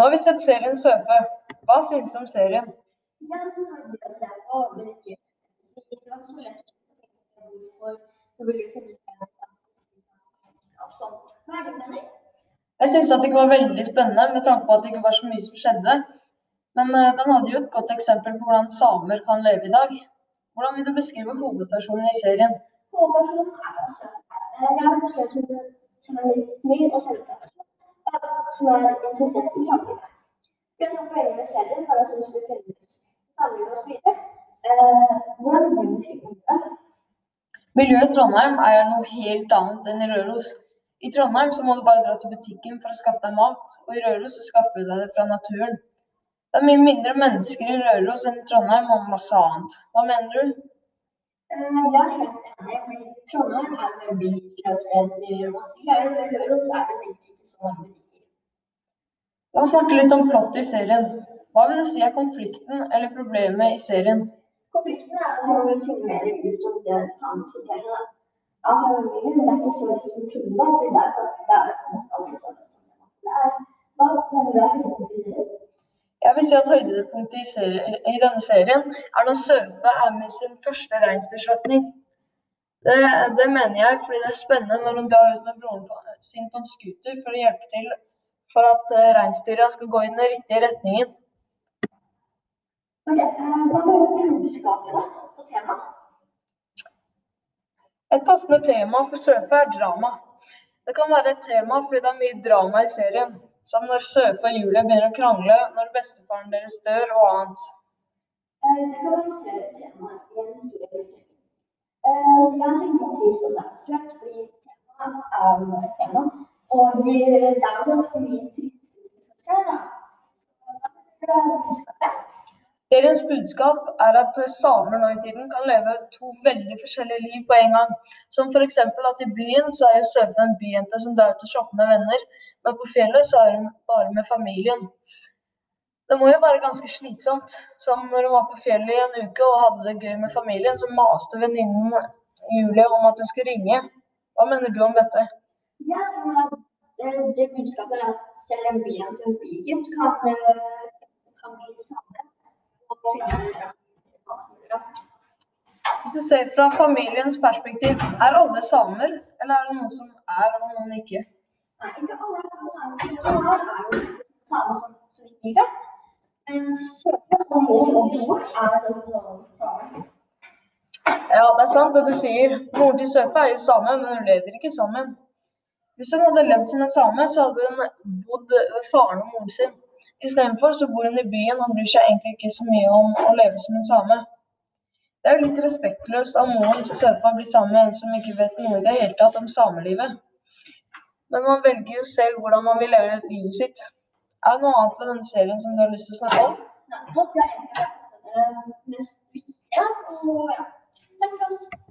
Nå har vi sett serien Søfe. Hva synes du om serien? Ja, det var gøy å se på, men ikke Det var så lett hvorfor hun ville finne ut. Hva er det du mener? Jeg synes at det ikke var veldig spennende med tanke på at det ikke var så mye som skjedde. Men eh, den hadde jo et godt eksempel på hvordan samer kan leve i dag. Hvordan vil du beskrive hovedpersonen i serien? Hovedpersonen er også Jeg har beskrevet som, en snill og selvutdannet person, som er interessert i samlivet. Det som er poenget med serien, er at hun skulle finne ut samlivet osv. Eh, hvordan vil du det? Miljøet i Trondheim er noe helt annet enn i Røros. I Trondheim så må du bare dra til butikken for å skaffe deg mat, og i Røros så skaffer du deg det fra naturen. Det er mye mindre mennesker i Røros enn i Trondheim og masse annet. Hva mener du? Eh, Jeg er helt enig, fordi Trondheim er en by, kjøpesenter og masse greier. Men Røros er det sikkert ikke så mange butikker. La oss snakke litt om plott i serien. Hva vil du si er konflikten eller problemet i serien? Konflikten er at hun vil finne mer ut om det samiske delen av familien. Det er ikke så å for det er det nesten aldri sånn som det er. Hva mener du er høydepunktet? Jeg vil si at høydepunktet i, serien, i denne serien er når Sørfe er med sin første reinsdyrslåtning. Det, det mener jeg fordi det er spennende når hun drar ut med broren sin på en scooter for å hjelpe til for at uh, reinsdyra skal gå i den riktige retningen. Eh, Hva med da, på temaet? Et passende tema for Søfe er drama. Det kan være et tema fordi det er mye drama i serien, som når Søfe og Julie begynner å krangle, når bestefaren deres dør og annet. Eh, Det kan være flere temaer i en historie. Eh, jeg tenker trist og aktuelt, fordi temaet er et tema. Og det er jo ganske mye trist som skjer, da. Så hva er budskapet? Seriens budskap er at samer nå i tiden kan leve to veldig forskjellige liv på en gang. Som f.eks. at i byen så er jo Søve en byjente som drar ut og shopper med venner, men på fjellet så er hun bare med familien. Det må jo være ganske slitsomt. Som når hun var på fjellet i en uke og hadde det gøy med familien, så maste venninnen Julie om at hun skulle ringe. Hva mener du om dette? Jeg tror at det, det budskapet er at selv en vi er en bygutt kan, kan bli sammen. Og finne. Hvis du ser fra familiens perspektiv, er alle samer, eller er det noen som er og noen ikke? Nei, ikke alle er samer. Er samer som, så vidt vi vet. Men og mor er det som samer. Ja, det er sant det du sier. Moren til Søfe er jo same, men hun lever ikke sammen. Hvis hun hadde levd som en same, så hadde hun bodd ved faren og moren sin. Istedenfor så bor hun i byen og bryr seg egentlig ikke så mye om å leve som en same. Det er jo litt respektløst av moren til Sørfa å bli sammen med en som ikke vet noe i det hele tatt om samelivet. Men man velger jo selv hvordan man vil leve livet sitt. Er det noe annet ved denne serien som du har lyst til å snakke om? Nei, det er det mest viktige. Takk for oss.